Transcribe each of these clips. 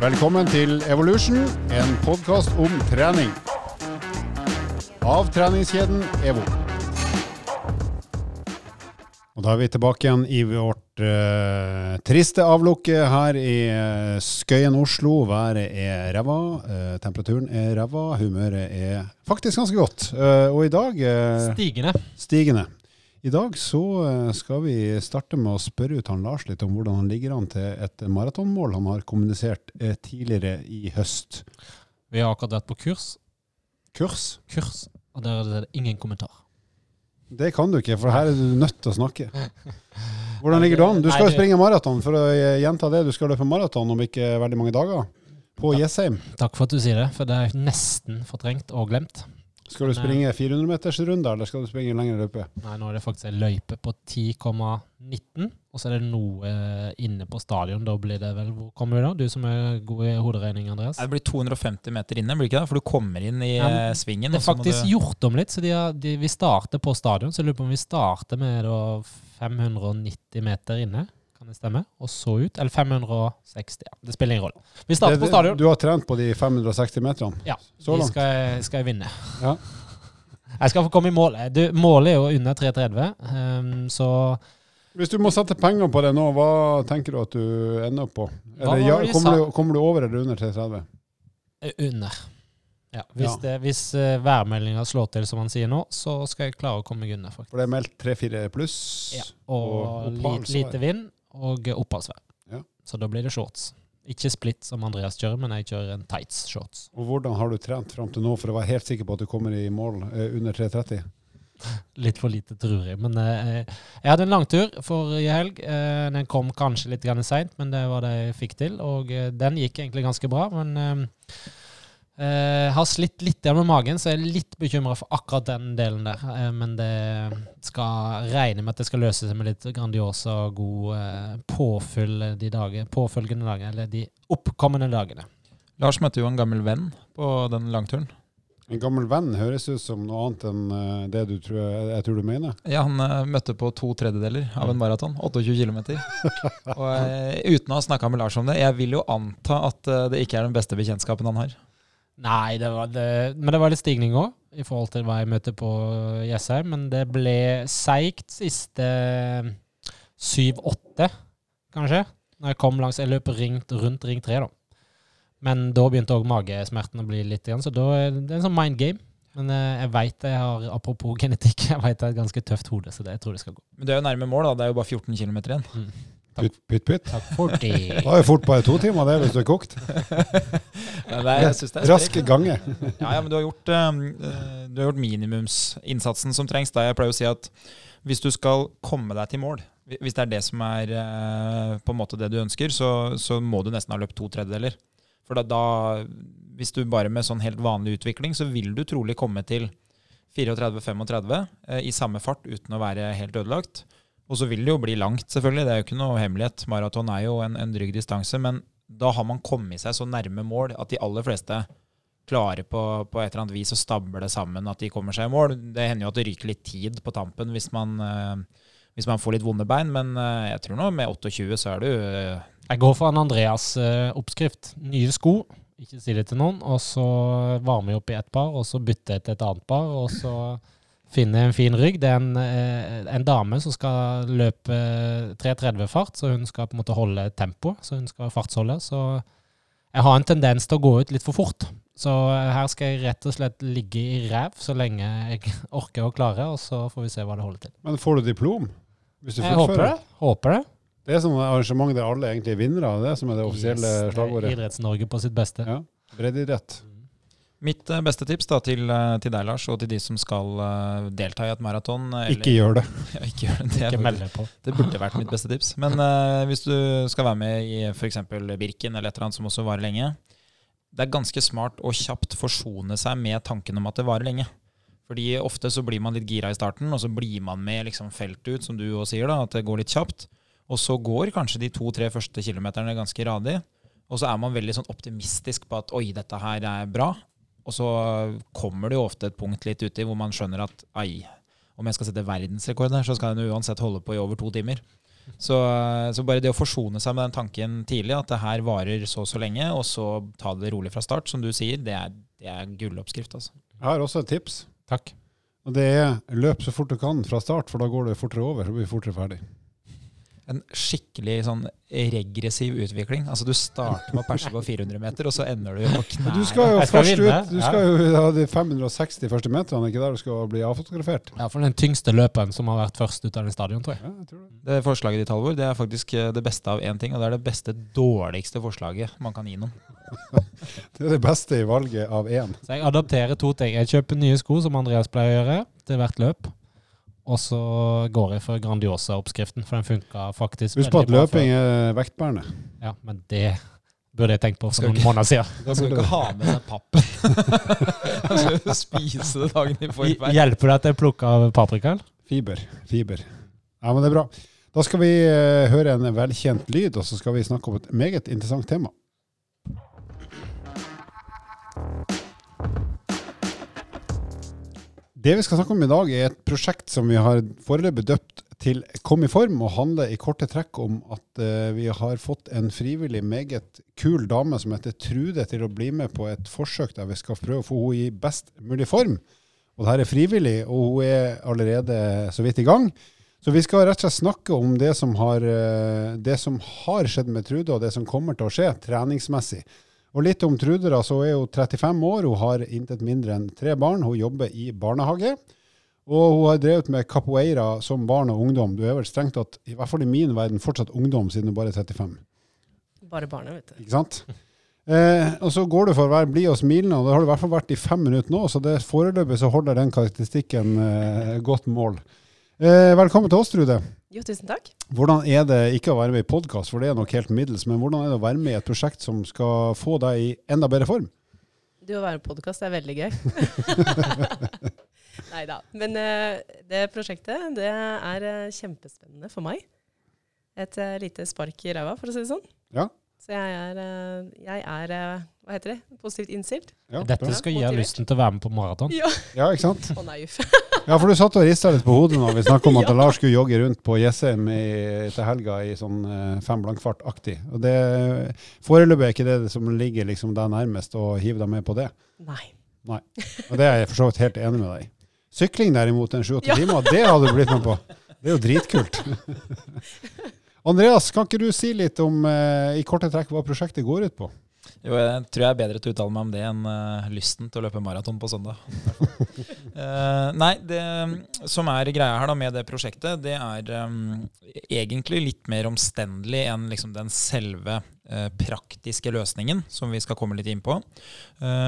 Velkommen til Evolution, en podkast om trening. Av treningskjeden EVO. Og Da er vi tilbake igjen i vårt eh, triste avlukke her i eh, Skøyen, Oslo. Været er ræva, eh, temperaturen er ræva, humøret er faktisk ganske godt. Eh, og i dag eh, Stigende. stigende. I dag så eh, skal vi starte med å spørre ut han Lars litt om hvordan han ligger an til et maratonmål han har kommunisert eh, tidligere i høst. Vi har akkurat vært på kurs. Kurs? Kurs. Og der er det ingen kommentar. Det kan du ikke, for her er du nødt til å snakke. Hvordan ligger du an? Du skal jo springe maraton, for å eh, gjenta det. Du skal løpe maraton om ikke veldig mange dager. På. Jessheim. Takk for at du sier det, for det er nesten fortrengt og glemt. Skal du springe 400-metersrunder, eller skal du springe en lengre løype? Nei, nå er det faktisk en løype på 10,19, og så er det noe eh, inne på stadion. Da blir det vel Hvor kommer vi da? Du som er god i hoderegning, Andreas. Det blir 250 meter inne, blir det ikke det? For du kommer inn i Ja, eh, svingen. Det er faktisk du- gjort om litt, så de har, de, vi starter på stadion. Så jeg lurer på om vi starter med da 590 meter inne, kan det stemme? Og så ut. Eller 560, ja. Det spiller ingen rolle. Vi starter på stadion. Du har trent på de 560 meterne? Ja, Så de langt? skal, jeg- skal jeg vinne. Ja. Jeg skal få komme i mål. Du, målet er jo under 3,30, um, så Hvis du må sette penger på det nå, hva tenker du at du ender opp på? Eller, ja, kommer, du, kommer du over eller under 330? eh, under. Ja, hvis Ja. det, hvis uh, værmeldinga slår til, som han sier nå, så skal jeg klare å komme meg unna. For det er meldt 3-4 pluss. Ja. Og, og li, oppholdsvær. lite vind og oppholdsvær. Ja. Så da blir det shorts. Ikke split som Andreas kjører, men jeg kjører en tights shorts. Og hvordan har du trent fram til nå for å være helt sikker på at du kommer i mål eh, under 330? Litt for lite, tror jeg. Men eh, jeg hadde en langtur forrige helg. Eh, den kom kanskje litt seint, men det var det jeg fikk til. Og eh, den gikk egentlig ganske bra. Men eh, har slitt litt med magen, så jeg er litt bekymra for akkurat den delen der. Uh, men det skal regne med at det skal løse seg med litt Grandiosa og god uh, påfyll de dager, påfølgende dager, eller de oppkommende dagene. Lars møtte jo en gammel venn på den langturen. En gammel venn høres ut som noe annet enn det du tror, jeg, jeg tror du mener. Ja, han møtte på to tredjedeler av Mm. en maraton. 28 km. Og uten å ha snakka med Lars om det, jeg vil jo anta at det ikke er den beste bekjentskapen han har. Nei, det var det, men det var litt stigning òg, i forhold til hva jeg møtte på Jessheim. Men det ble seigt siste syv-åtte, kanskje. Når jeg kom langs Jeg løp ringt, rundt ring tre, da. Men da begynte òg magesmerten å bli litt, igjen, så da er det en sånn mind game. Men eh, jeg veit jeg har, apropos genetikk, jeg vet jeg har et ganske tøft hode, så det jeg tror det skal gå. Men du er jo nærme mål, da. Det er jo bare 14 km igjen. Pytt, pytt, pytt. Takk for det. Da er det fort bare to timer det, hvis du er kokt. Er, jeg synes det er Raske ganger. gange. Ja, ja, men du har gjort, eh, du har gjort minimumsinnsatsen som trengs. Da jeg pleier å si at hvis du skal komme deg til mål, hvis det er det som er eh, på en måte det du ønsker, så, så må du nesten ha løpt to tredjedeler. For da, da, hvis du bare med sånn helt vanlig utvikling, så vil du trolig komme til 34-35 eh, i samme fart uten å være helt ødelagt. Og så vil det jo bli langt, selvfølgelig. Det er jo ikke noe hemmelighet. Maraton er jo en, en drygg distanse. Men da har man kommet seg så nærme mål at de aller fleste klarer på, på et eller annet vis å stable sammen at de kommer seg i mål. Det hender jo at det ryker litt tid på tampen hvis man, eh, hvis man får litt vonde bein, men eh, jeg tror nå med 28 så er du eh, Jeg går for en Andreas eh, oppskrift. Nye sko, ikke si det til noen. Og så varmer jeg opp i ett par, og så bytter jeg til et annet par. Og så finner jeg en fin rygg. Det er en, eh, en dame som skal løpe 3.30-fart, så hun skal på en måte holde tempo. Så hun skal fartsholde. Så jeg har en tendens til å gå ut litt for fort. Så eh, her skal jeg rett og slett ligge i ræv så lenge jeg orker og klarer, og så får vi se hva det holder til. Men får du diplom? Hvis du Jeg håper det. Håper det. Det er sånn arrangement der alle egentlig er vinnere. Det som er det offisielle Yes, slagordet. Idretts-Norge på sitt beste. Ja. Breddeidrett. Mitt eh, beste tips da, til, eh, til deg, Lars, og til de som skal eh, delta i et maraton Ikke gjør det. Ja, ikke gjør det. Det, Ikke meld deg på. det burde vært mitt beste tips. Men uh, hvis du skal være med i f.eks. Birken eller et eller annet som også varer lenge, det er ganske smart å kjapt forsone seg med tanken om at det varer lenge. Fordi ofte så blir man litt gira i starten, og så blir man med liksom feltet ut, som du også sier, da, at det går litt kjapt. Og så går kanskje de to-tre første kilometerne ganske radig. Og så er man veldig sånn optimistisk på at oi, dette her er bra. Og så kommer det jo ofte et punkt litt uti hvor man skjønner at ei, om jeg skal sette verdensrekord her, så skal den uansett holde på i over to timer. Så, så bare det å forsone seg med den tanken tidlig, at det her varer så og så lenge, og så ta det rolig fra start, som du sier, det er, det er gulloppskrift. Altså. Jeg har også et tips. Takk. Og det er løp så fort du kan fra start, for da går det fortere over. Så blir du fortere ferdig. En skikkelig sånn regressiv utvikling. Altså Du starter med å perse på 400 meter, og så ender du på knærne. Du skal jo skal først ut. Du skal jo ha de 560 første meterne, ikke der du skal bli avfotografert. Ja, for den tyngste løperen som har vært først ut av den stadion, tror jeg. Ja, jeg tror det. Det forslaget ditt, Halvor, det er faktisk eh, det beste av én ting, og det er det beste dårligste forslaget man kan gi noen. det er det beste i valget av én. Så jeg adapterer to ting. Jeg kjøper nye sko, som Andreas pleier å gjøre, til hvert løp. Og så går jeg for Grandiosa-oppskriften, for den funka faktisk Husk på at løping er vektbærende. Ja, men det burde jeg tenkt på for noen ikke- måneder siden. Da skal du ikke ha med deg pappen. Da skal du spise det dagen i forveien. Hjelper det at jeg plukker av paprikaen? Fiber. Fiber. Ja, men det er bra. Da skal vi eh, høre en velkjent lyd, og så skal vi snakke om et meget interessant tema. Det vi skal snakke om i dag, er et prosjekt som vi har foreløpig døpt til Kom i form, og handler i korte trekk om at uh, vi har fått en frivillig, meget kul dame som heter Trude, til å bli med på et forsøk der vi skal prøve å få henne i best mulig form. Og det her er frivillig, og hun er allerede så vidt i gang. Så vi skal rett og slett snakke om det som har, eh, det som har skjedd med Trude, og det som kommer til å skje treningsmessig. Og litt om Trude, da, så er hun 35 år, hun har intet mindre enn tre barn, hun jobber i barnehage. Og hun har drevet med capoeira som barn og ungdom. Du er vel strengt tatt, i hvert fall i min verden, fortsatt ungdom siden du bare er 35. Bare barnet, vet du. Ikke sant? Eh, og så går du for å være blid og smilende, og det har du i hvert fall vært i fem minutter nå, så det foreløpig så holder den karakteristikken eh, godt mål. Eh, velkommen til oss, Trude. Jo, tusen takk. Hvordan er det ikke å være med i podkast, for det er nok helt middels, men hvordan er det å være med i et prosjekt som skal få deg i enda bedre form? Du å være med i podkast er veldig gøy. Nei da. Men uh, det prosjektet, det er uh, kjempespennende for meg. Et uh, lite spark i ræva, for å si det sånn. Ja. Så jeg er, jeg er hva heter det, positivt innstilt. Ja, Dette skal gi deg lysten til å være med på maraton. Ja. ja ikke sant? Å nei, uff. Ja, for du satt og rista litt på hodet når vi snakka om at Ja. Lars skulle jogge rundt på Jessheim til helga i sånn eh, fem blankfart-aktig. Og det Foreløpig er ikke det som ligger liksom deg nærmest, å hive deg med på det. Nei. Og det er jeg for så vidt helt enig med deg i. Sykling derimot, en sju-åtte Ja. timer, det hadde du blitt med på. Det er jo dritkult. Andreas, kan ikke du si litt om eh, i korte trekk hva prosjektet går ut på? Jo, jeg tror jeg er bedre til å uttale meg om det enn uh, lysten til å løpe maraton på søndag. uh, nei, det som er greia her da med det prosjektet, det er um, egentlig litt mer omstendelig enn liksom den selve praktiske løsningen, som vi skal komme litt inn på.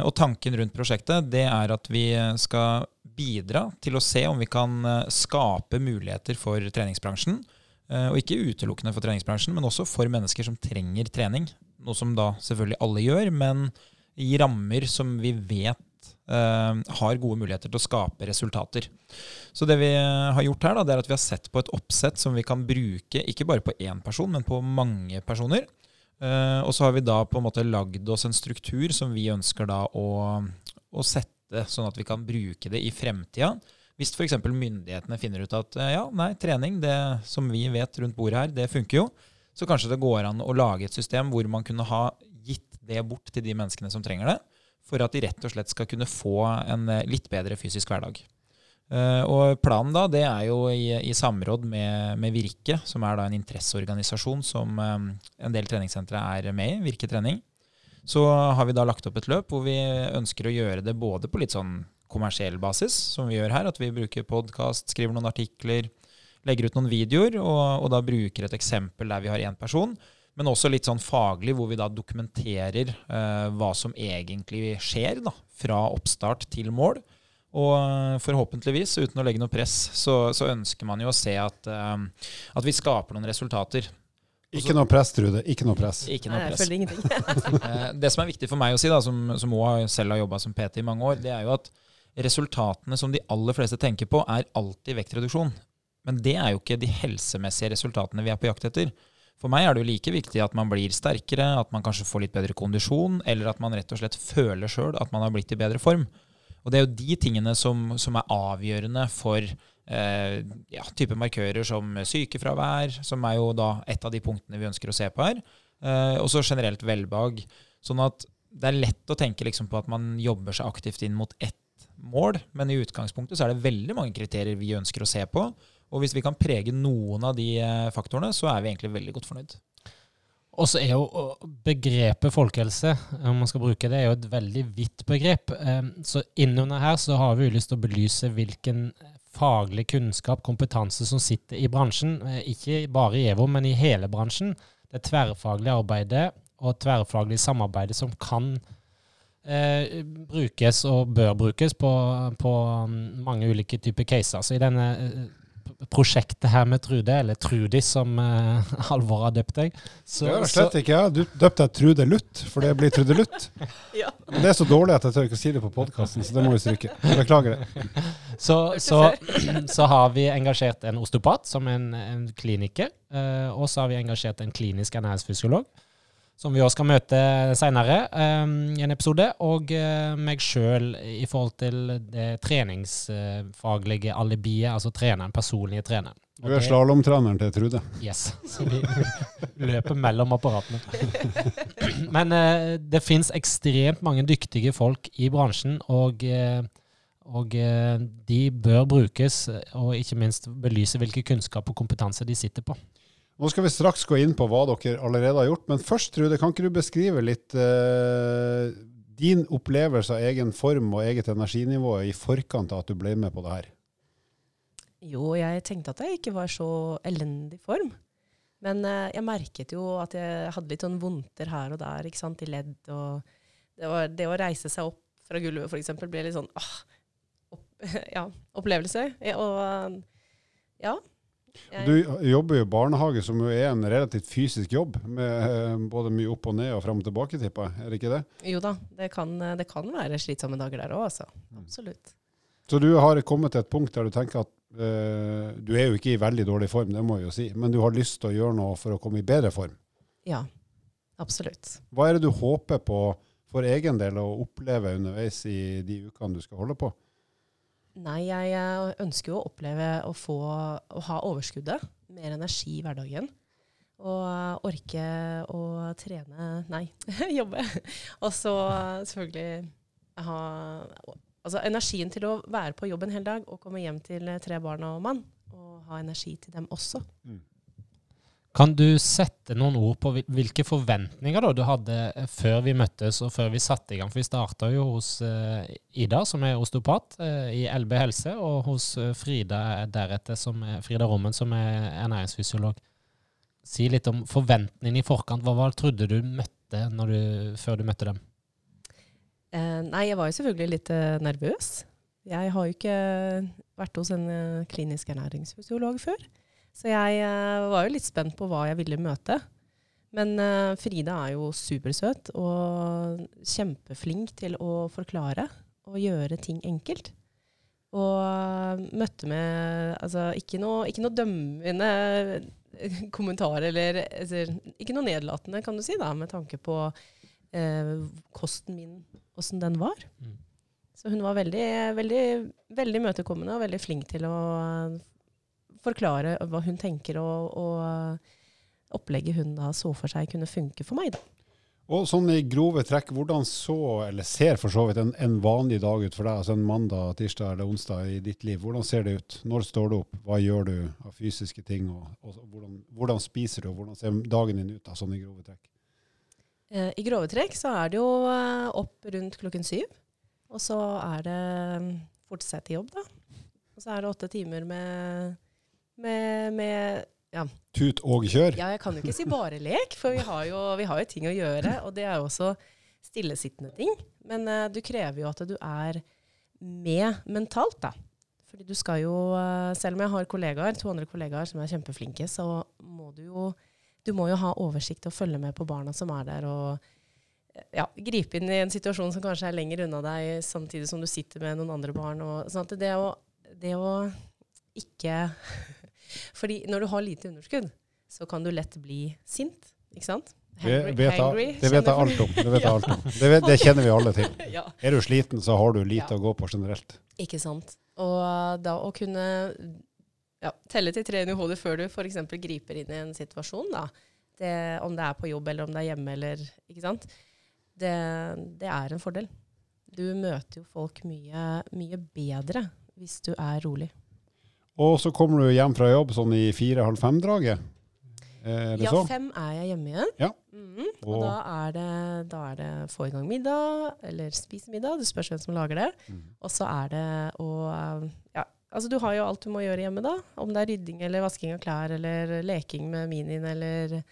Og tanken rundt prosjektet det er at vi skal bidra til å se om vi kan skape muligheter for treningsbransjen. Og ikke utelukkende for treningsbransjen, men også for mennesker som trenger trening. Noe som da selvfølgelig alle gjør, men i rammer som vi vet eh, har gode muligheter til å skape resultater. Så det vi har gjort her, da, det er at vi har sett på et oppsett som vi kan bruke ikke bare på én person, men på mange personer. Eh, og så har vi da på en måte lagd oss en struktur som vi ønsker da å, å sette, sånn at vi kan bruke det i fremtida. Hvis f.eks. myndighetene finner ut at eh, ja, nei, trening, det som vi vet rundt bordet her, det funker jo. Så kanskje det går an å lage et system hvor man kunne ha gitt det bort til de menneskene som trenger det, for at de rett og slett skal kunne få en eh, litt bedre fysisk hverdag. Eh, og planen da, det er jo i, i samråd med, med Virke, som er da en interesseorganisasjon som eh, en del treningssentre er med i, Virke trening. Så har vi da lagt opp et løp hvor vi ønsker å gjøre det både på litt sånn kommersiell basis, som vi gjør her, at vi bruker podkast, skriver noen artikler, legger ut noen videoer, og, og da bruker et eksempel der vi har én person. Men også litt sånn faglig, hvor vi da dokumenterer eh, hva som egentlig skjer da, fra oppstart til mål. Og eh, forhåpentligvis, uten å legge noe press, så, så ønsker man jo å se at, eh, at vi skaper noen resultater. Ikke noe press, Trude. Ikke noe press. Ikke Nei, noe jeg press. føler ingenting. Eh, Det som er viktig for meg å si, da, som, som også selv har jobba som PT i mange år, det er jo at resultatene som de aller fleste tenker på, er alltid vektreduksjon. Men det er jo ikke de helsemessige resultatene vi er på jakt etter. For meg er det jo like viktig at man blir sterkere, at man kanskje får litt bedre kondisjon, eller at man rett og slett føler sjøl at man har blitt i bedre form. Og det er jo de tingene som, som er avgjørende for eh, ja, type markører som sykefravær, som er jo da et av de punktene vi ønsker å se på her. Eh, og så generelt velbehag. Sånn at det er lett å tenke liksom på at man jobber seg aktivt inn mot ett mål, men i utgangspunktet så er det veldig mange kriterier vi ønsker å se på. Og hvis vi kan prege noen av de eh, faktorene, så er vi egentlig veldig godt fornøyd. Og så er jo begrepet folkehelse, om man skal bruke det, er jo et veldig vidt begrep. Um, Så innunder her så har vi lyst til å belyse hvilken faglig kunnskap, kompetanse som sitter i bransjen. Eh, Ikke bare i EVO, men i hele bransjen. Det tverrfaglige arbeidet og tverrfaglig samarbeidet som kan eh, brukes og bør brukes på, på um, mange ulike typer caser. Så i denne eh, prosjektet her med Trude, eller Trudis som uh, Halvor har døpt deg så, det er slett ikke jeg. Du døpte deg Trude Lutt, for det blir Trude Lutt. Ja. Men det er så dårlig at jeg tør ikke si det på podkasten, så det må vi stryke. Beklager det. Så, så, så har vi engasjert en osteopat som en, en kliniker, uh, og så har vi engasjert en klinisk ernæringsfysiolog, som vi også skal møte senere eh, i en episode, og eh, meg sjøl i forhold til det treningsfaglige alibiet, altså treneren, personlige treneren. Du er slalåmtreneren til Trude. Yes. Så vi løper mellom apparatene. Men eh, det fins ekstremt mange dyktige folk i bransjen, og, eh, og de bør brukes, og ikke minst belyse hvilken kunnskap og kompetanse de sitter på. Nå skal vi straks gå inn på hva dere allerede har gjort, men først, Trude, kan ikke du beskrive litt uh, din opplevelse av egen form og eget energinivå i forkant av at du ble med på det her? Jo, jeg tenkte at jeg ikke var så elendig form. Men eh, jeg merket jo at jeg hadde litt sånn vondter her og der, ikke sant, i ledd. Og det, var, det å reise seg opp fra gulvet, f.eks., ble litt sånn åh, opp, ja, opplevelse. Og ja. Du jobber jo i barnehage, som jo er en relativt fysisk jobb, med eh, både mye opp og ned og frem og tilbake, tipper jeg. Er det ikke det? jo da, det kan, det kan være slitsomme dager der òg, altså. Absolutt. Så du har kommet til et punkt der du tenker at eh, du er jo ikke i veldig dårlig form, det må jeg jo si, men du har lyst til å gjøre noe for å komme i bedre form. Ja, absolutt. Hva er det du håper på for egen del å oppleve underveis i de ukene du skal holde på? Nei, jeg eh, ønsker jo å oppleve å få å ha overskuddet, mer energi i hverdagen. Og eh, orke å trene Nei, jobbe. Og så selvfølgelig ha altså energien til å være på jobb en hel dag og komme hjem til tre barn og mann. Og ha energi til dem også. Kan du sette noen ord på hvilke forventninger da du hadde eh, før vi møttes og før vi satte i gang? For vi starta jo hos eh, Ida, som er osteopat eh, i LB helse, og hos Frida deretter, som er, Frida Rommen, som er ernæringsfysiolog. Si litt om forventningene i forkant. Hva, trodde du møtte du, før du møtte dem? Eh, nei, jeg var jo selvfølgelig litt nervøs. Jeg har jo ikke vært hos en klinisk ernæringsfysiolog før. Så jeg eh, var jo litt spent på hva jeg ville møte. Men eh, Frida er jo supersøt og kjempeflink til å forklare og gjøre ting enkelt. Og eh, møtte med altså, ikke noe, ikke noe dømmende kommentar, eller altså, ikke noe nedlatende, kan du si, da, med tanke på eh, kosten min, åssen den var. Mm. Så hun var veldig, veldig, veldig møtekommende og veldig flink til å forklare hva hun tenker, og, og opplegget hun da så for seg kunne funke for meg. da. Og sånn i grove trekk, hvordan så, eller ser for så vidt, en, en vanlig dag ut for deg? Altså en mandag, tirsdag eller onsdag i ditt liv. Hvordan ser det ut? Når står du opp? Hva gjør du av fysiske ting? Og, og hvordan, hvordan spiser du? Hvordan ser dagen din ut? da, sånn i grove trekk? Eh, I grove trekk så er det jo eh, opp rundt klokken syv. Og så er det mm, forte seg til jobb, da. Og så er det åtte timer med, med, med Tut og kjør? Ja, jeg kan jo ikke si bare lek, for vi har jo, vi har jo ting å gjøre. Og det er jo også stillesittende ting. Men uh, du krever jo at du er med mentalt, da. Fordi du skal jo, uh, selv om jeg har kollegaer, to andre kollegaer som er kjempeflinke, så må du jo du må jo ha oversikt og følge med på barna som er der, og ja, gripe inn i en situasjon som kanskje er lenger unna deg, samtidig som du sitter med noen andre barn. Og, sånn det å, det å ikke Fordi når du har lite underskudd, så kan du lett bli sint, ikke sant? Det vet, hangry, jeg, det vet jeg alt om. Det, vet Ja. alt om. Det, vet, det kjenner vi alle til. ja, Er du sliten, så har du lite Ja. å gå på generelt. ikke sant. Og da å kunne ja, telle til tre i hodet før du f.eks. griper inn i en situasjon, da. Det, om det er på jobb eller om det er hjemme eller Ikke sant. Det, det er en fordel. Du møter jo folk mye, mye bedre hvis du er rolig. Og så kommer du hjem fra jobb sånn i fire-halv fem-draget. Er Ja, så? fem er jeg hjemme igjen. Ja. Mhm, og Og- da er, det, da er det få i gang middag, eller spise middag. Det spørs hvem som lager det. Mm. Og så er det å Ja, altså du har jo alt du må gjøre hjemme, da. Om det er rydding eller vasking av klær eller leking med minien eller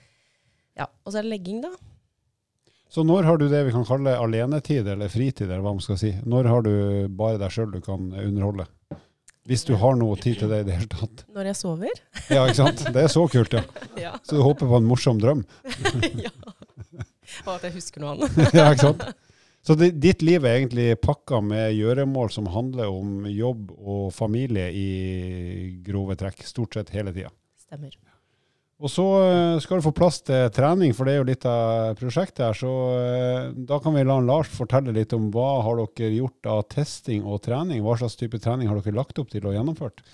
Ja. Og så er det legging, da. Så når har du det vi kan kalle alenetid, eller fritid, eller hva man skal si? Når har du bare deg sjøl du kan underholde? Hvis du har noe tid til det i det hele tatt. Når jeg sover. Ja, ikke sant? Det er så kult, ja. ja. Så du håper på en morsom drøm. ja. Og at jeg husker noe annet. ja, ikke sant? Så ditt liv er egentlig pakka med gjøremål som handler om jobb og familie i grove trekk, stort sett hele tida. Stemmer. Og så eh, skal du få plass til trening, for det er jo litt av prosjektet her. Så eh, da kan vi la Lars fortelle litt om hva har dere gjort av testing og trening? Hva slags type trening har dere lagt opp til og gjennomført?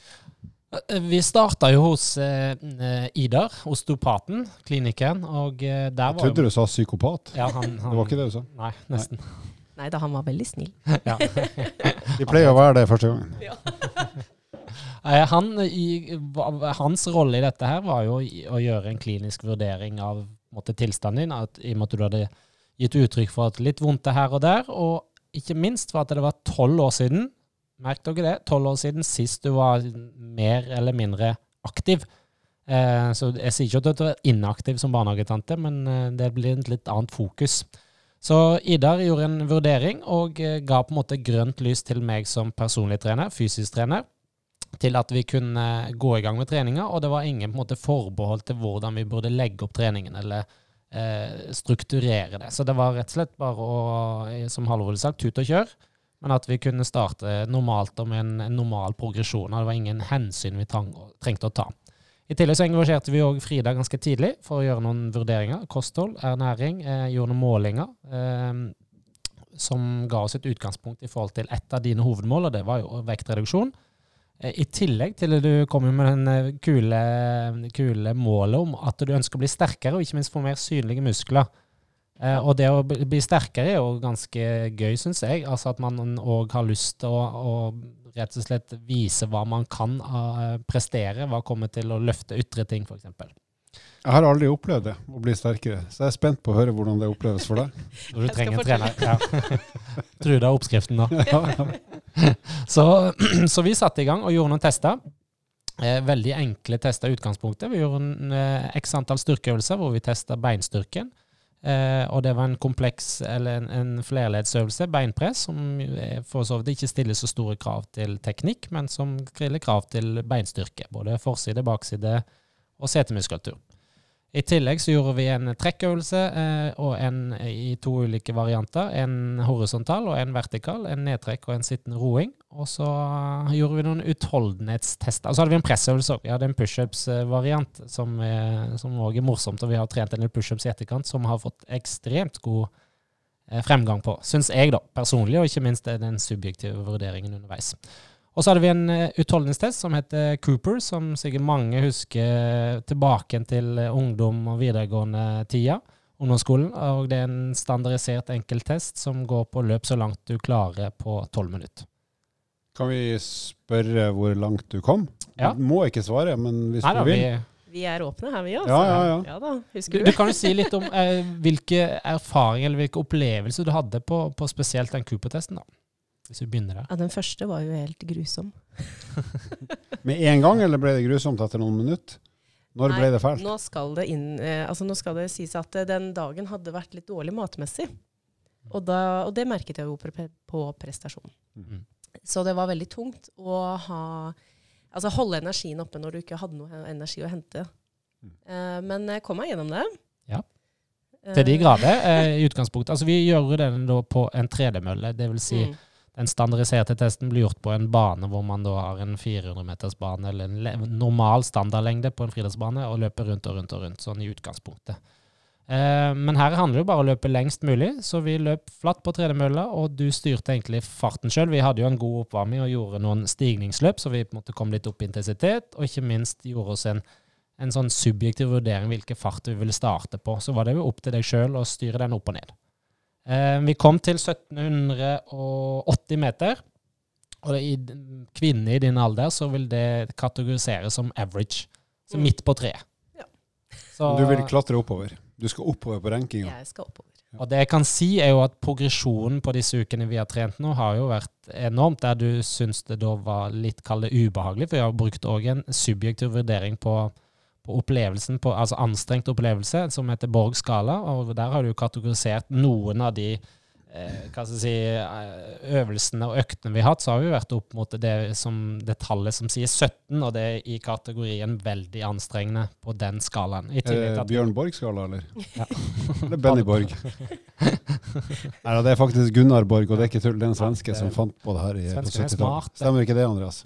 Eh, Vi starta jo hos eh, Idar, osteopaten, klinikken, og eh, der Jeg trodde du sa psykopat. ja, han, han, Det var ikke det du sa? Nei, nesten. Nei da, han var veldig snill. Ja. De pleier å være det første gangen. Eh, Han, i, hans rolle i dette her var jo å gjøre en klinisk vurdering av måtte, tilstanden din, at, i og med at du hadde gitt uttrykk for at litt vondt er her og der, og ikke minst for at det var tolv år siden, merk dere det, tolv år siden sist du var mer eller mindre aktiv. Eh, så jeg sier ikke at du er inaktiv som barnehagetante, men eh, det blir et litt annet fokus. Så Idar gjorde en vurdering og eh, ga på en måte grønt lys til meg som personlig trener, fysisk trener, til at vi kunne gå i gang med treninga, og det var ingen på en måte forbehold til hvordan vi burde legge opp treningen eller eh, strukturere det. Så det var rett og slett bare å, eh, som Halvor sagt, tut og kjør, men at vi kunne starte normalt og med en, en normal progresjon. og Det var ingen hensyn vi trang, trengte å ta. I tillegg så engasjerte vi òg Frida ganske tidlig for å gjøre noen vurderinger. Kosthold, ernæring, eh, gjorde noen målinger. Eh, som ga oss et utgangspunkt i forhold til et av dine hovedmål, og det var jo vektreduksjon. Eh, I tillegg til at du kommer med den eh, kule, kule målet om at du ønsker å bli sterkere, og ikke minst få mer synlige muskler. Eh, og det å bli sterkere er jo ganske gøy, syns jeg. Altså at man òg har lyst til å, å rett og slett vise hva man kan eh, prestere, hva kommer til å løfte ytre ting, f.eks. Jeg har aldri opplevd det, å bli sterkere. Så jeg er spent på å høre hvordan det oppleves for deg. Når du trenger en trener. Ja. Trude har oppskriften, da. Så, så vi satte i gang og gjorde noen tester. Eh, veldig enkle tester i utgangspunktet. Vi gjorde en eh, x antall styrkeøvelser hvor vi testa beinstyrken. Eh, og det var en kompleks, eller en, en flerleddsøvelse, beinpress, som for så vidt ikke stiller så store krav til teknikk, men som stiller krav til beinstyrke. Både forside, bakside og setemuskulatur. I tillegg så gjorde vi en trekkøvelse eh, og en i to ulike varianter. En horisontal og en vertikal. En nedtrekk og en sittende roing. Og så gjorde vi noen utholdenhetstester. Og så hadde vi en pressøvelse òg. Vi hadde en pushups-variant som òg er morsomt. Og vi har trent en del pushups i etterkant som har fått ekstremt god eh, fremgang på. Syns jeg, da. Personlig, og ikke minst den subjektive vurderingen underveis. Og så hadde vi en eh, utholdenhetstest som heter Cooper, som sikkert mange husker tilbake til eh, ungdom- og videregående-tida, ungdomsskolen. Og det er en standardisert enkelttest som går på løp så langt du klarer på tolv minutter. Kan vi spørre hvor langt du kom? Ja. Du må ikke svare, men hvis Nei da, du vi, vil. Vi er åpne her, vi, òg. Ja, ja, ja. ja du du? kan jo si litt om eh, hvilke erfaringer eller hvilke opplevelser du hadde på, på spesielt den Cooper-testen. da. Hvis vi begynner her. Ja, den første var jo helt grusom. Med en gang, eller ble det grusomt etter noen minutter? Når Nei, ble det fælt? Nå skal det inn eh, Altså nå skal det sies at eh, den dagen hadde vært litt dårlig matmessig. Og, da, og det merket jeg jo på, pre- prestasjonen. Mm. Så det var veldig tungt å ha Altså holde energien oppe når du ikke hadde noe energi å hente. Mm. Eh, men jeg kom meg gjennom det. Ja. Til de grader, eh, i utgangspunktet. Altså, vi gjør den da på en tredemølle. Det vil si, mm. Den standardiserte testen blir gjort på en bane hvor man da har en 400-metersbane, eller en normal standardlengde på en friidrettsbane, og løper rundt og rundt og rundt, sånn i utgangspunktet. Eh, men her handler det jo bare om å løpe lengst mulig, så vi løp flatt på tredemølla, og du styrte egentlig farten sjøl. Vi hadde jo en god oppvarming og gjorde noen stigningsløp, så vi på en måte kom litt opp i intensitet, og ikke minst gjorde oss en, en sånn subjektiv vurdering hvilken fart vi ville starte på. Så var det jo opp til deg sjøl å styre den opp og ned. Eh, vi kom til 1780 meter. Og i kvinner i din alder så vil det kategoriseres som average. Så Mm. midt på treet. Ja. Så- Du vil klatre oppover. Du skal oppover på rankinga. Jeg skal oppover. Og det jeg kan si, er jo at progresjonen på disse ukene vi har trent nå, har jo vært enormt. Der du syns det da var litt kall det ubehagelig, for jeg har brukt òg en subjektiv vurdering på opplevelsen, på, altså anstrengt opplevelse, som heter Borg skala. Og der har du kategorisert noen av de eh, hva skal jeg si, eh, øvelsene og øktene vi har hatt, så har vi vært opp mot det, som, det tallet som sier 17, og det er i kategorien veldig anstrengende på den skalaen. At Bjørn Borg-skala, eller? Ja. Eller Benny Borg? Nei, det er faktisk Gunnar Borg, og det er ikke tull. Det er en svenske Ja, det er- som fant på det her i, på er 70-tallet. Stemmer ikke det, Andreas?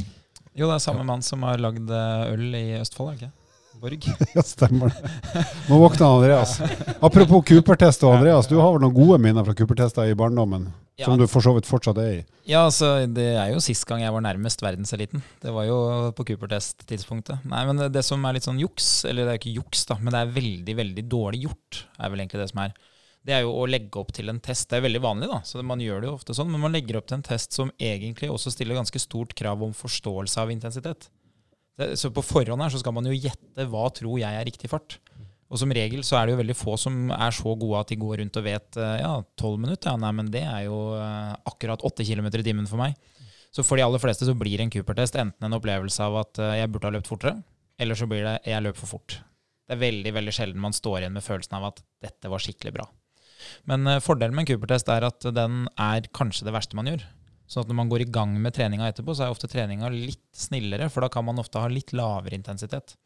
Jo, det er samme mann som har lagd eh, øl i Østfold, er det ikke? Borg. Ja, stemmer det. Nå våkna Andreas. Apropos Cooper-test, Andreas, du har vel noen gode minner fra Cooper-tester i barndommen? Ja. Som du for så vidt fortsatt er i? Ja, altså, det er jo sist gang jeg var nærmest verdenseliten. Det var jo på Cooper-test-tidspunktet. Nei, men det, det som er litt sånn juks, eller det er ikke juks, da, men det er veldig, veldig dårlig gjort, er vel egentlig det som er. Det er jo å legge opp til en test. Det er veldig vanlig, da, så man gjør det jo ofte sånn, men man legger opp til en test som egentlig også stiller ganske stort krav om forståelse av intensitet. Så på forhånd her så skal man jo gjette hva tror jeg er riktig fart. Og som regel så er det jo veldig få som er så gode at de går rundt og vet eh, ja, 12 minutter, ja, nei, men det er jo eh, akkurat 8 km i timen for meg. Så for de aller fleste så blir en Cooper-test enten en opplevelse av at eh, jeg burde ha løpt fortere, eller så blir det jeg løp for fort. Det er veldig veldig sjelden man står igjen med følelsen av at dette var skikkelig bra. Men fordelen med en Cooper-test er at den er kanskje det verste man gjør. Så at når man går i gang med treninga etterpå, så er ofte treninga litt snillere, for da kan man ofte ha litt lavere intensitet.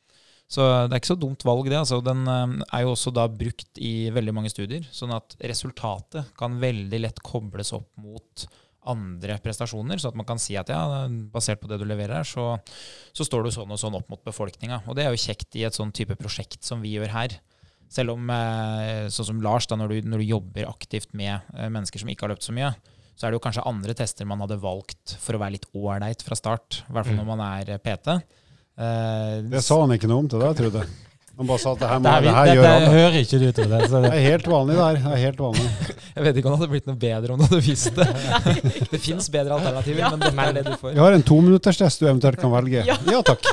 Så det er ikke så dumt valg, det. altså. Den eh, er jo også da brukt i veldig mange studier, sånn at resultatet kan veldig lett kobles opp mot andre prestasjoner, sånn at man kan si at ja, basert på det du leverer her, så, så står du sånn og sånn opp mot befolkninga. Og det er jo kjekt i et sånn type prosjekt som vi gjør her. Selv om, eh, sånn som Lars, da, når du, når du jobber aktivt med eh, mennesker som ikke har løpt så mye, så er det jo kanskje andre tester man hadde valgt for å være litt ålreit fra start. I hvert fall når man er eh, PT. Uh, Det sa han ikke noe om til deg, Trude. Han bare sa at det her, må, Det, det her, det, gjør det alle. hører ikke du til det. Det det er helt vanlig, det her. Det er helt vanlig. Jeg vet ikke om det hadde blitt noe bedre om du hadde visst det. det fins bedre alternativer, men dette er det du får. Vi har en tominutterstest du eventuelt kan velge. Ja. Ja takk.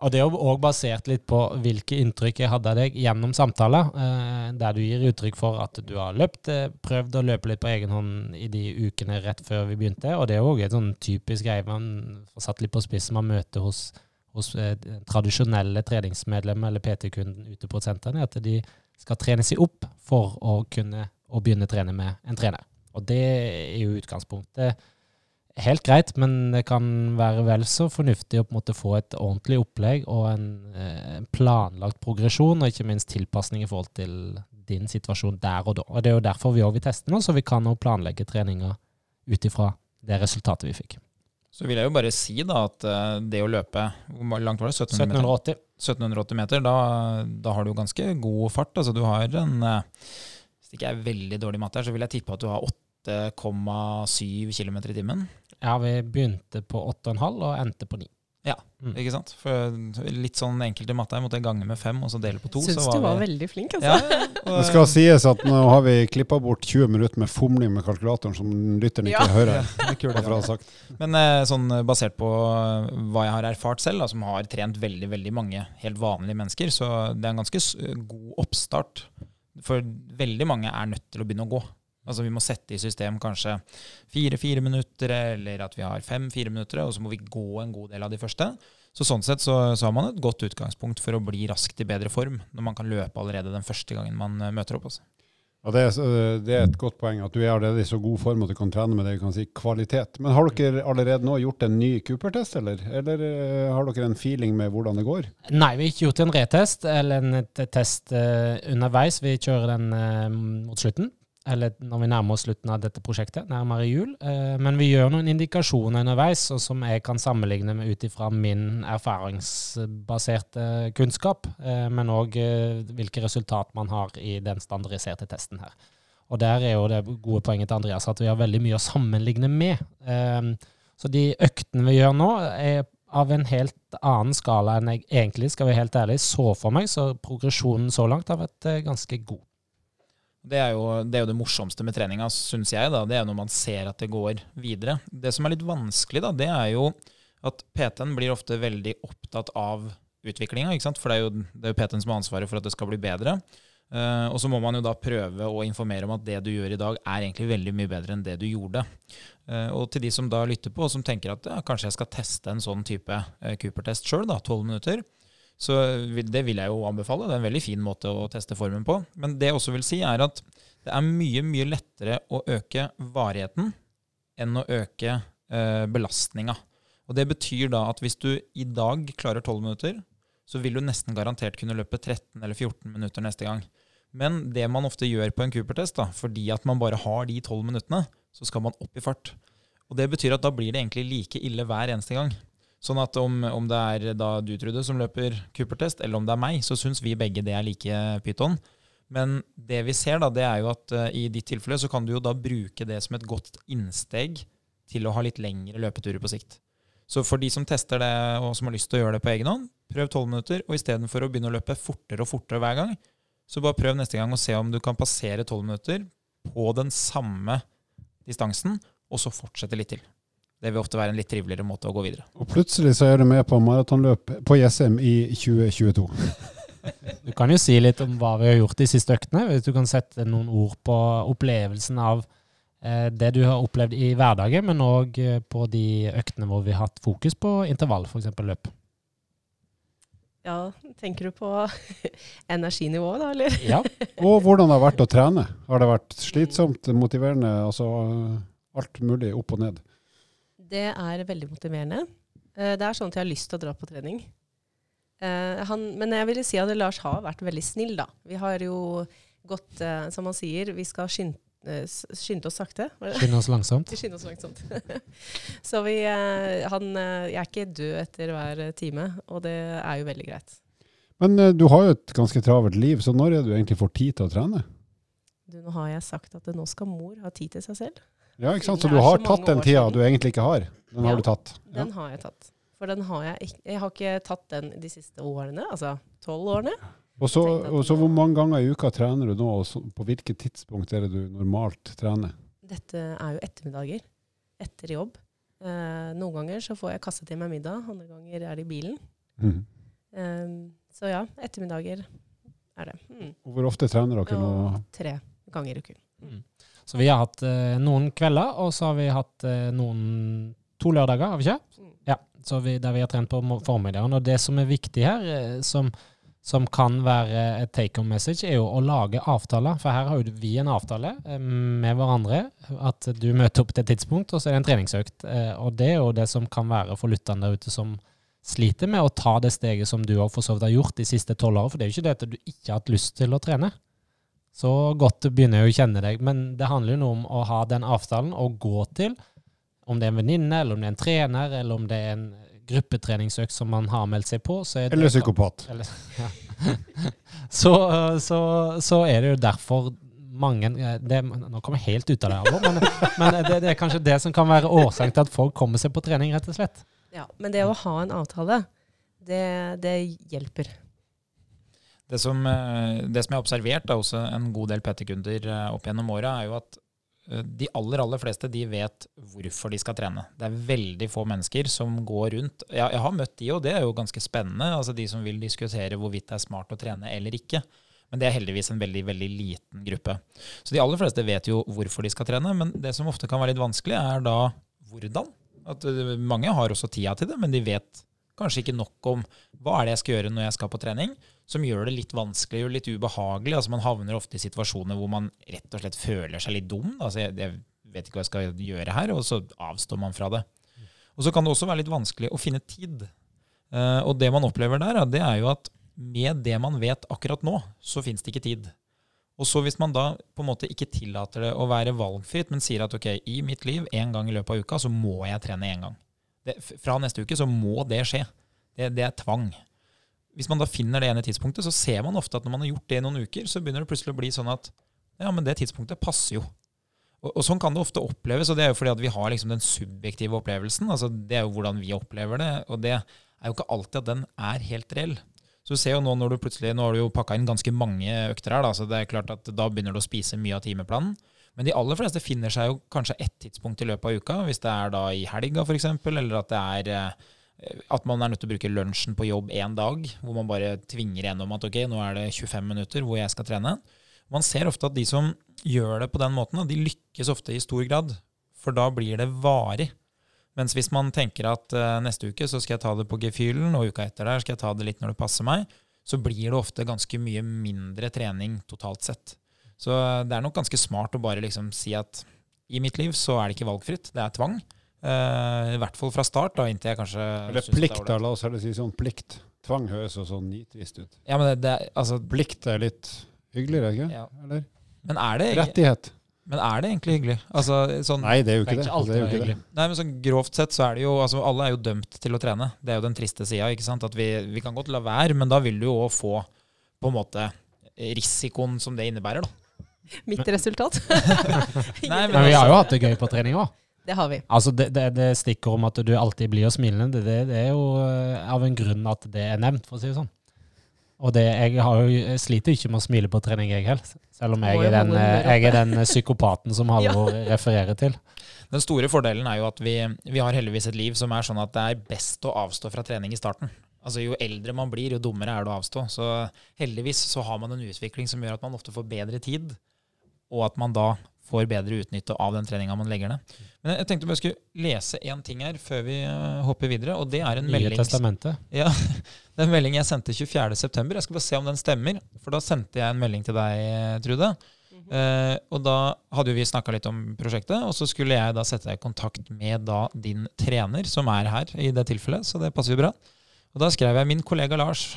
Og det er jo òg basert litt på hvilke inntrykk jeg hadde av deg gjennom samtaler, eh, der du gir uttrykk for at du har løpt, eh, prøvd å løpe litt på egen hånd i de ukene rett før vi begynte. Og det er òg et sånn typisk greie man får satt litt på spissen man møter hos, hos eh, tradisjonelle treningsmedlemmer eller PT-kunden ute på sentrene, at de skal trene seg opp for å kunne å begynne å trene med en trener. Og det er jo utgangspunktet helt greit, men det kan være vel så fornuftig å på en måte få et ordentlig opplegg og en eh, planlagt progresjon, og ikke minst tilpasning i forhold til din situasjon der og da. Og Det er jo derfor vi òg vil teste nå, så vi kan planlegge treninga ut ifra det resultatet vi fikk. Så vil jeg jo bare si da at eh, det å løpe Hvor langt var det? 1700 meter? 1780. 1780 meter, da, da har du ganske god fart. Altså du har en eh, Hvis det ikke er veldig dårlig matte her, så vil jeg tippe at du har 8,7 km i timen. Ja, vi begynte på 8,5 og endte på 9. Ja, Mm. Ikke sant? For litt sånn enkelt i matte her, måtte jeg gange med fem og så dele på to. Syns så du var vi- veldig flink, altså. ja, Det skal sies at nå har vi klippa bort 20 minutter med fomling med kalkulatoren som lytteren ikke Ja. hører. det er kult, ja. Men eh, sånn eh, basert på eh, hva jeg har erfart selv, da, som har trent veldig veldig mange helt vanlige mennesker, så det er en ganske god oppstart. For veldig mange er nødt til å begynne å gå. Altså Vi må sette i system kanskje fire-fire minutter, eller at vi har fem-fire minutter, og så må vi gå en god del av de første. Så Sånn sett så, så har man et godt utgangspunkt for å bli raskt i bedre form, når man kan løpe allerede den første gangen man eh, møter opp. Også. Ja, det, er, det er et godt poeng at du er allerede i så god form at du kan trene med det vi kan si kvalitet. Men har dere allerede nå gjort en ny Cooper-test, eller? Eller eh, har dere en feeling med hvordan det går? Nei, vi har ikke gjort en retest eller en test eh, underveis. Vi kjører den mot slutten. Eller når vi nærmer oss slutten av dette prosjektet, nærmere jul. Eh, men vi gjør noen indikasjoner underveis, og som jeg kan sammenligne med ut ifra min erfaringsbaserte kunnskap, eh, men òg eh, hvilke resultat man har i den standardiserte testen her. Og der er jo det gode poenget til Andreas at vi har veldig mye å sammenligne med. Så de øktene vi gjør nå, er av en helt annen skala enn jeg egentlig, skal være helt ærlig, så for meg. Så progresjonen så langt har vært ganske god. Det er, jo, det er jo det morsomste med treninga, syns jeg. da, Det er når man ser at det går videre. Det som er litt vanskelig, da, det er jo at PT-en blir ofte veldig opptatt av utviklinga. For det er jo, det jo PT-en som har ansvaret for at det skal bli bedre. Uh, og så må man jo da prøve å informere om at det du gjør i dag, er egentlig veldig mye bedre enn det du gjorde. Uh, og til de som da lytter på, og som tenker at ja, kanskje jeg skal teste en sånn type uh, Cooper-test sjøl, tolv minutter, så det vil jeg jo anbefale. Det er en veldig fin måte å teste formen på. Men det jeg også vil si, er at det er mye, mye lettere å øke varigheten enn å øke eh, belastninga. Og det betyr da at hvis du i dag klarer 12 minutter, så vil du nesten garantert kunne løpe 13 eller 14 minutter neste gang. Men det man ofte gjør på en Cooper-test, da, fordi at man bare har de 12 minuttene, så skal man opp i fart. Og det betyr at da blir det egentlig like ille hver eneste gang. Sånn at om, om, det er da du, Trude, som løper Cooper-test, eller om det er meg, så syns vi begge det er like pyton. Men det vi ser, da, det er jo at uh, i ditt tilfelle så kan du jo da bruke det som et godt innsteg til å ha litt lengre løpeturer på sikt. Så for de som tester det, og som har lyst til å gjøre det på egen hånd, prøv 12 minutter, og istedenfor å begynne å løpe fortere og fortere hver gang, så bare prøv neste gang å se om du kan passere 12 minutter på den samme distansen, og så fortsette litt til. Det vil ofte være en litt triveligere måte å gå videre. Og plutselig så er du med på maratonløp på Jessheim i 2022. Du kan jo si litt om hva vi har gjort de siste øktene. Hvis du kan sette noen ord på opplevelsen av eh, det du har opplevd i hverdagen, men òg eh, på de øktene hvor vi har hatt fokus på intervall, f.eks. løp. Ja, tenker du på energinivået da, eller? Ja. Og hvordan det har vært å trene. Har det vært slitsomt, motiverende? Altså alt mulig opp og ned? Det er veldig motiverende. Eh, det er sånn at jeg har lyst til å dra på trening. Eh, han, men jeg ville si at Lars har vært veldig snill, da. Vi har jo gått, eh, som han sier, vi skal skynde, skynde oss sakte. Skynde oss langsomt. Skynde oss langsomt. Så vi, han, jeg er ikke død etter hver time, og det er jo veldig greit. Men du har jo et ganske travelt liv, så når er du egentlig får tid til å trene? Du, nå har jeg sagt at nå skal mor ha tid til seg selv. Ja, ikke sant? Så du har tatt den tida du egentlig ikke har. Den ja, har du tatt. Ja. Den har jeg tatt. For den har jeg ikke Jeg har ikke tatt den de siste årene, altså tolv årene. Og så, og så, hvor mange ganger i uka trener du nå, og så, på hvilket tidspunkt er det du normalt trener? Dette er jo ettermiddager. Etter jobb. Eh, noen ganger så får jeg kastet i meg middag, andre ganger er det i bilen. Mm. Eh, så ja, ettermiddager er det. Mm. Og hvor ofte trener dere nå? Tre ganger i uken. Mm. Så vi har hatt eh, noen kvelder, og så har vi hatt eh, noen to lørdager, har vi ikke? Mm. Ja, vi, der vi har trent på formiddagen. Og det som er viktig her, eh, som, som kan være et take home message, er jo å lage avtaler. For her har jo vi en avtale eh, med hverandre. At du møter opp til et tidspunkt, og så er det en treningsøkt. Eh, og det er jo det som kan være for lytterne der ute som sliter med å ta det steget som du har for så vidt har gjort de siste tolv årene. For det er jo ikke det at du ikke har hatt lyst til å trene. Så godt begynner jeg å kjenne deg. Men det handler jo noe om å ha den avtalen og gå til. Om det er en venninne, eller om det er en trener, eller om det er en gruppetreningsøkt som man har meldt seg på. eller det, psykopat. Eller, ja. så, så, så, er det jo derfor mange det, Nå kommer jeg helt ut av det, men, men det, det, er kanskje det som kan være årsaken til at folk kommer seg på trening, rett og slett. Ja, Men det å ha en avtale, det, det hjelper. Det som, eh, det som, jeg har observert da, hos en god del PT-kunder eh, opp gjennom åra, er jo at eh, de aller aller fleste de vet hvorfor de skal trene. Det er veldig få mennesker som går rundt Jeg, jeg har møtt de, og det er jo ganske spennende. altså De som vil diskutere hvorvidt det er smart å trene eller ikke. Men det er heldigvis en veldig veldig liten gruppe. Så de aller fleste vet jo hvorfor de skal trene, men det som ofte kan være litt vanskelig, er da hvordan. At Mange har også tida til det, men de vet kanskje ikke nok om hva er det jeg skal gjøre når jeg skal på trening som gjør det litt vanskelig og litt ubehagelig. Altså Man havner ofte i situasjoner hvor man rett og slett føler seg litt dum. Altså jeg, jeg vet ikke hva jeg skal gjøre her, og så avstår man fra det. Og så kan det også være litt vanskelig å finne tid. Uh, og det man opplever der, det er jo at med det man vet akkurat nå, så fins det ikke tid. Og så hvis man da på en måte ikke tillater det å være valgfritt, men sier at ok, i mitt liv en gang i løpet av uka så må jeg trene én gang. Det, fra neste uke så må det skje. Det, det er tvang. Hvis man da finner det ene tidspunktet, så ser man ofte at når man har gjort det i noen uker, så begynner det plutselig å bli sånn at ja, men det tidspunktet passer jo. Og, og sånn kan det ofte oppleves, og det er jo fordi at vi har liksom den subjektive opplevelsen. altså Det er jo hvordan vi opplever det, og det er jo ikke alltid at den er helt reell. Så du ser jo nå når du plutselig, nå har du jo pakka inn ganske mange økter her, da, så det er klart at da begynner du å spise mye av timeplanen. Men de aller fleste finner seg jo kanskje ett tidspunkt i løpet av uka, hvis det er da i helga f.eks., eller at det er eh, at man er nødt til å bruke lunsjen på jobb én dag, hvor man bare tvinger gjennom at ok, nå er det 25 minutter hvor jeg skal trene. Man ser ofte at de som gjør det på den måten, de lykkes ofte i stor grad. For da blir det varig. Mens hvis man tenker at uh, neste uke så skal jeg ta det på gefühlen, og uka etter der skal jeg ta det litt når det passer meg, så blir det ofte ganske mye mindre trening totalt sett. Så uh, det er nok ganske smart å bare liksom si at i mitt liv så er det ikke valgfritt, det er tvang. Uh, I hvert fall fra start, da, inntil jeg kanskje Eller plikt, da. La oss heller si sånn plikt. Tvang høres jo sånn nitrist ut. Ja, men det, det, altså, plikt er litt hyggeligere, ikke Ja. Eller? Men er det, Rettighet. men er det egentlig hyggelig? Altså, sånn, Nei, det er jo ikke det. det, er jo ikke det. Nei, men sånn Grovt sett så er det jo altså Alle er jo dømt til å trene. Det er jo den triste sida. At vi, vi kan godt la være, men da vil du jo òg få på en måte risikoen som det innebærer. da. Mitt resultat. Nei, Men vi har jo hatt det gøy på trening òg. Det har vi. Altså det, det, det stikker om at du alltid blir og smilende, det, det er jo eh, av en grunn at det er nevnt, for å si det sånn. Og det, jeg, har jo, jeg sliter ikke med å smile på trening, jeg heller. Selv om jeg er den, holde eh, jeg er den eh, psykopaten som Halvor refererer til. Den store fordelen er jo at vi, vi har heldigvis et liv som er sånn at det er best å avstå fra trening i starten. Altså Jo eldre man blir, jo dummere er det å avstå. Så heldigvis så har man en utvikling som gjør at man ofte får bedre tid, og at man da får bedre utnytte av den treninga man legger ned. Men jeg tenkte bare jeg skulle lese én ting her før vi eh, hopper videre, og det er en melding. Ja, det er en melding jeg sendte 24.9. Jeg skal bare se om den stemmer. For da sendte jeg en melding til deg, Trude. Eh, og da hadde jo vi snakka litt om prosjektet, og så skulle jeg da sette deg i kontakt med da din trener, som er her i det tilfellet, så det passer jo bra. Og da skrev jeg min kollega Lars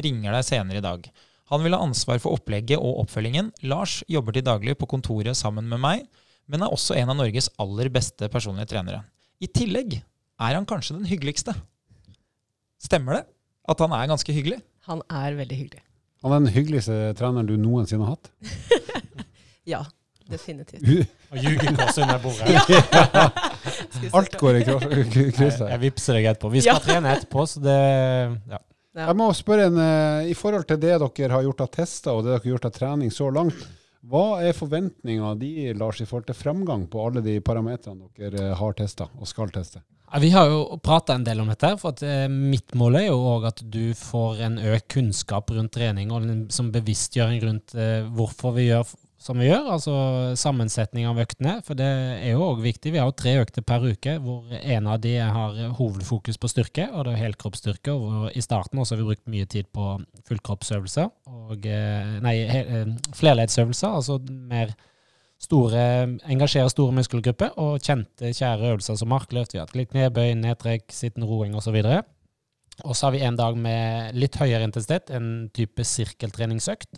ringer deg senere i dag. Han vil ha ansvar for opplegget og oppfølgingen. Lars jobber til daglig på kontoret sammen med meg, men er også en av Norges aller beste personlige trenere. I tillegg er han kanskje den hyggeligste. Stemmer det? At han er ganske hyggelig? Han er veldig hyggelig. Han er den hyggeligste treneren du noensinne har hatt. Ja, definitivt. Og ljuger ljugekors under bordet. Ja. Alt går i krysset. Jeg, jeg vippser deg etterpå. Vi skal Ja. trene etterpå, så det ja. Ja. Jeg må spørre en, eh, I forhold til det dere har gjort av tester og det dere har gjort av trening så langt, hva er forventninga di, Lars, i forhold til fremgang på alle de parametrene dere eh, har testa og skal teste? Ja, Vi har jo prata en del om dette, for at eh, mitt mål er jo òg at du får en økt kunnskap rundt trening, og en som bevisstgjøring rundt eh, hvorfor vi gjør som vi gjør, altså sammensetning av øktene. For det er jo òg viktig. Vi har jo tre økter per uke, hvor en av de har hovedfokus på styrke, og det er helkroppsstyrke. Og i starten også har vi brukt mye tid på fullkroppsøvelser, og eh, nei, eh, flerleddsøvelser, altså mer store, engasjere store muskelgrupper og kjente, kjære øvelser som markløft, vi har hatt litt knebøy, nedtrekk, sittende roing osv. Og så har vi en dag med litt høyere intensitet, en type sirkeltreningsøkt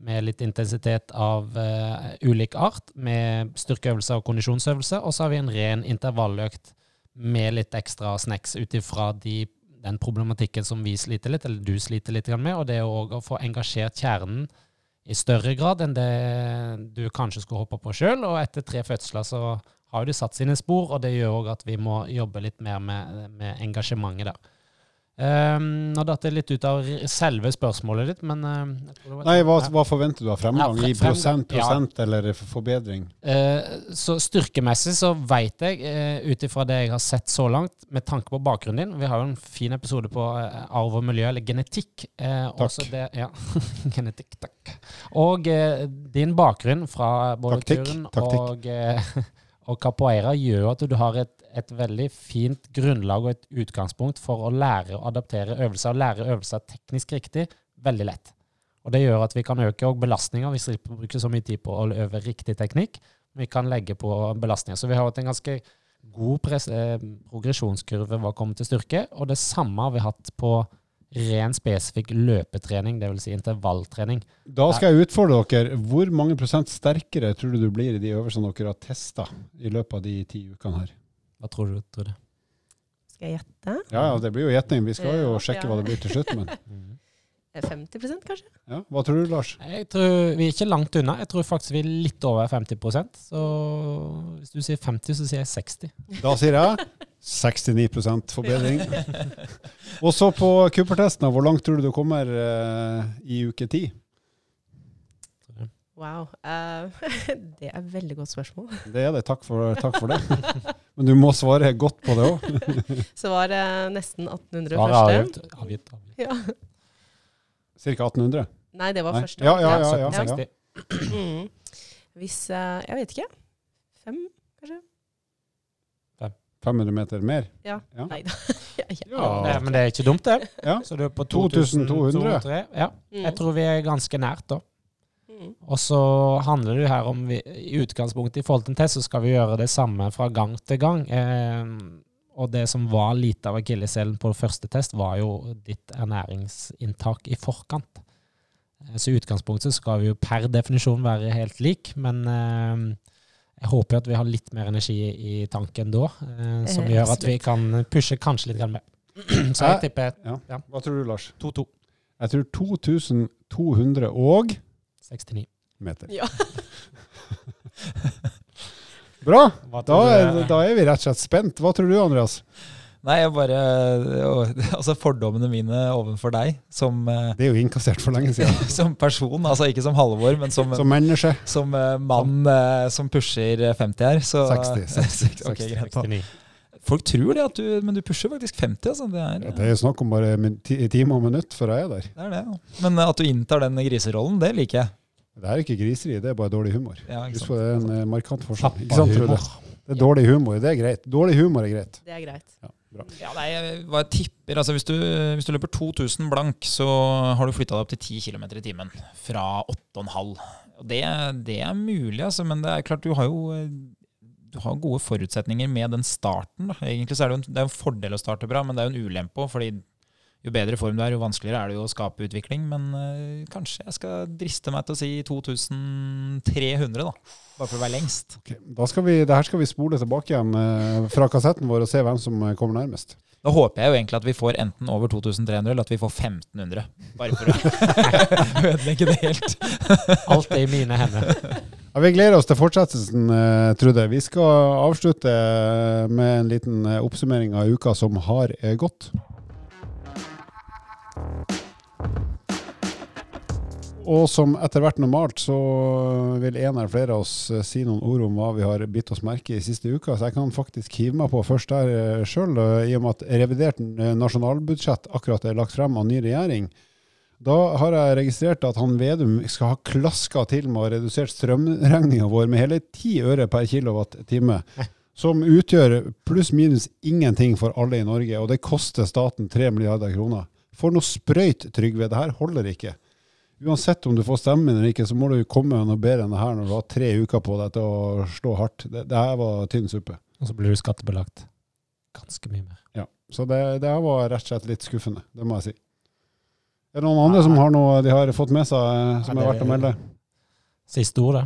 med litt intensitet av uh, ulik art, med styrkeøvelser og kondisjonsøvelser. Og så har vi en ren intervalløkt med litt ekstra snacks ut ifra de, den problematikken som vi sliter litt, eller du sliter litt med, og det er òg å få engasjert kjernen i større grad enn det du kanskje skulle håpe på sjøl. Og etter tre fødsler så har jo det satt sine spor, og det gjør òg at vi må jobbe litt mer med, med engasjementet der. Um, nå datt jeg litt ut av selve spørsmålet ditt, men uh, Nei, hva, hva forventer du av fremgang? Ja, I prosent, prosent, ja. eller forbedring? Uh, så styrkemessig så veit jeg, uh, ut ifra det jeg har sett så langt, med tanke på bakgrunnen din Vi har jo en fin episode på uh, arv og miljø, eller genetikk. takk. Det, ja, genetikk, takk. Og din bakgrunn fra både Taktikk, turen taktikk. og, og capoeira gjør at du har et, et veldig fint grunnlag og et utgangspunkt for å lære å adaptere øvelser, og lære øvelser teknisk riktig veldig lett. Og det gjør at vi kan øke belastninga vi slipper å bruke så mye tid på å øve riktig teknikk. Vi kan legge på belastninger. Så vi har hatt en ganske god eh, progresjonskurve hva kommer til styrke, og det samme har vi hatt på ren spesifikk løpetrening, dvs. Si intervalltrening. Da skal jeg utfordre dere. Hvor mange prosent sterkere tror du du blir i de øvelsene dere har testa i løpet av de ti ukene her? Hva tror du, tror du? Skal jeg gjette? Ja, ja, det blir jo gjetning. Vi skal jo sjekke hva det blir til slutt. Men 50% kanskje? ja, hva tror du, Lars? Jeg tror Vi er ikke langt unna. Jeg tror faktisk vi er litt over 50% Så hvis du sier 50, så sier jeg 60. Da sier jeg 69% forbedring. Og så på Cooper-testen, hvor langt tror du du kommer uh, i uke 10? Wow. Uh, det er et veldig godt spørsmål. Det er det. Takk for, takk for det. Men du må svare godt på det òg. Så var det nesten 1800 Svaret første. avgitt. avgitt, avgitt. Ja. Ca. 1800. Nei, det var Nei. første. Ja, ja, ja, ja, 1760. Mm. Hvis eh, Jeg vet ikke. Fem, kanskje? 500 meter mer. Ja. Ja. Nei da. ja, ja. Ja. Men det er ikke dumt, det. Ja. Så du er på 2200. 2200. Ja, Mm. jeg tror vi er ganske nært, da. Mm. Og så handler det jo her om vi, I utgangspunktet i forhold til en test, så skal vi gjøre det samme fra gang til gang. Eh, og det som var lite av akilleshælen på første test, var jo ditt ernæringsinntak i forkant. Eh, Så i utgangspunktet skal vi jo per definisjon være helt lik, men eh, jeg håper jo at vi har litt mer energi i tanken da, eh, som gjør at vi kan pushe kanskje litt mer. Så jeg tipper Ja. Ja. Hva tror du, Lars? 2-2. Jeg tror 2200 og 69. meter. Ja. Bra! Da er, da er vi rett og slett spent. Hva tror du, Andreas? Nei, jeg bare Altså, fordommene mine overfor deg som, eh, Det er jo innkassert for lenge siden. som person, altså ikke som Halvor, men som, Som menneske. som eh, mann eh, som pusher 50 her, så 60, 60, Ok, greit. 69. Folk tror det, at du, men du pusher faktisk 50. Altså. Det, er, Ja, det er snakk om bare min- ti- timer og minutt før jeg er der. det er det. ja. Men at du inntar den griserollen, det liker jeg. Det er ikke griseri, det er bare dårlig humor. Ja, ikke Husk sant? på det er en eh, markant forskjell. Ikke sant, Trude? Det er dårlig humor, det er greit. Dårlig humor er greit. Det er greit. Ja, bra. Ja, nei, jeg- hva jeg tipper, altså hvis du, hvis du løper 2000 blank, så har du flytta deg opp til 10 km i timen. Fra 8,5. Og Det, det er mulig, altså, men det er klart du har jo du har gode forutsetninger med den starten. Da. Egentlig så er det, jo en, det er jo en fordel å starte bra, men det er jo en ulempe òg. fordi jo bedre form du er, jo vanskeligere er det jo å skape utvikling. Men eh, kanskje jeg skal driste meg til å si 2300, da. Bare for å være lengst. Okay. Da skal vi, det her skal vi spole tilbake igjen eh, fra kassetten vår og se hvem som eh, kommer nærmest. Da håper jeg jo egentlig at vi får enten over 2300 eller at vi får 1500. Bare for å ødelegge det helt. Alt er i mine hender. Ja, vi gleder oss til fortsettelsen, Trude. Vi skal avslutte med en liten oppsummering av uka som har gått. Og som etter hvert normalt, så vil en eller flere av oss eh, si noen ord om hva vi har bitt oss merke i siste uka. Så jeg kan faktisk hive meg på først der sjøl, i og med at revidert eh, nasjonalbudsjett akkurat er lagt frem av ny regjering. Da har jeg registrert at han Vedum skal ha klaska til med å ha redusert strømregninga vår med hele 10 øre per kilowattime. Som utgjør pluss-minus ingenting for alle i Norge, og det koster staten 3 milliarder kroner. For noe sprøyt, Trygve. Det her holder ikke. Uansett om du får stemmen eller ikke, så må du komme med noe bedre enn det her når du har tre uker på deg til å slå hardt. Det, det her var tynn suppe. Og så blir du skattebelagt ganske mye mer. Ja. Så det, det her var rett og slett litt skuffende, det må jeg si. Er det noen andre som har noe de har fått med seg eh, som Ja, er verdt å melde? Siste ordet.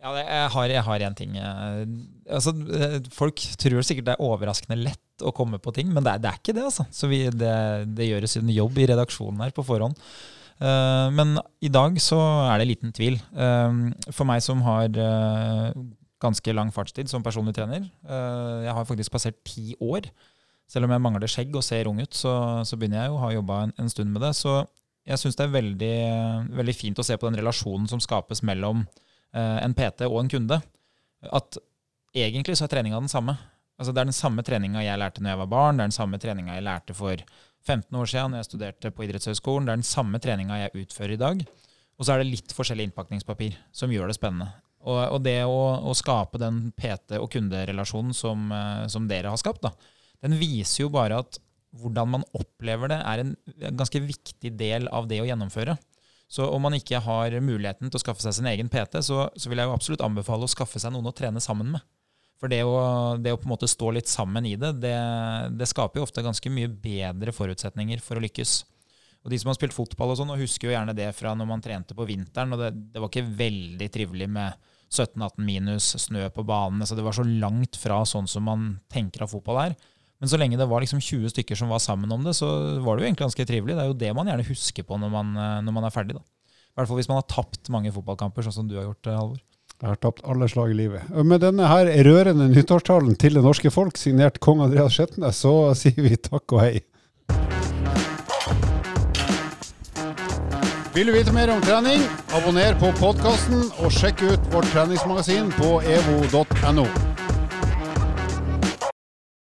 Ja, jeg har, jeg har en ting. eh, Altså, eh, folk tror sikkert det er overraskende lett å komme på ting, men det er, det er ikke det. altså. Så vi, det, det gjøres en jobb i redaksjonen her på forhånd. Uh, men i dag så er det liten tvil. Uh, for meg som har uh, ganske lang fartstid som personlig trener, jeg har faktisk passert ti år. Selv om jeg mangler skjegg og ser ung ut, så, så begynner jeg jo å ha jobba en, en stund med det. Så jeg syns det er veldig, veldig fint å se på den relasjonen som skapes mellom en PT og en kunde. At egentlig så er treninga den samme. Altså Det er den samme treninga jeg lærte når jeg var barn, det er den samme treninga jeg lærte for 15 år siden når jeg studerte på idrettshøyskolen, det er den samme treninga jeg utfører i dag. Og så er det litt forskjellig innpakningspapir som gjør det spennende. Og, og det å, å skape den PT- og kunderelasjonen som, eh, som dere har skapt, da, den viser jo bare at hvordan man opplever det, er en ganske viktig del av det å gjennomføre. Så om man ikke har muligheten til å skaffe seg sin egen PT, så, så vil jeg jo absolutt anbefale å skaffe seg noen å trene sammen med. For det å, det å på en måte stå litt sammen i det, det, det skaper jo ofte ganske mye bedre forutsetninger for å lykkes. Og De som har spilt fotball, og sånn, og husker jo gjerne det fra når man trente på vinteren. og Det, det var ikke veldig trivelig med 17-18 minus, snø på banene. så Det var så langt fra sånn som man tenker at fotball er. Men så lenge det var liksom 20 stykker som var sammen om det, så var det jo egentlig ganske trivelig. Det er jo det man gjerne husker på når man, når man er ferdig. da. I hvert fall hvis man har tapt mange fotballkamper, sånn som du har gjort, Halvor. Jeg har tapt alle slag i livet. Med denne her rørende nyttårstalen til det norske folk, signert kong Andreas Skjetnes, så sier vi takk og hei. Vil du vite mer om trening, abonner på podkasten og sjekk ut vårt treningsmagasin på evo.no.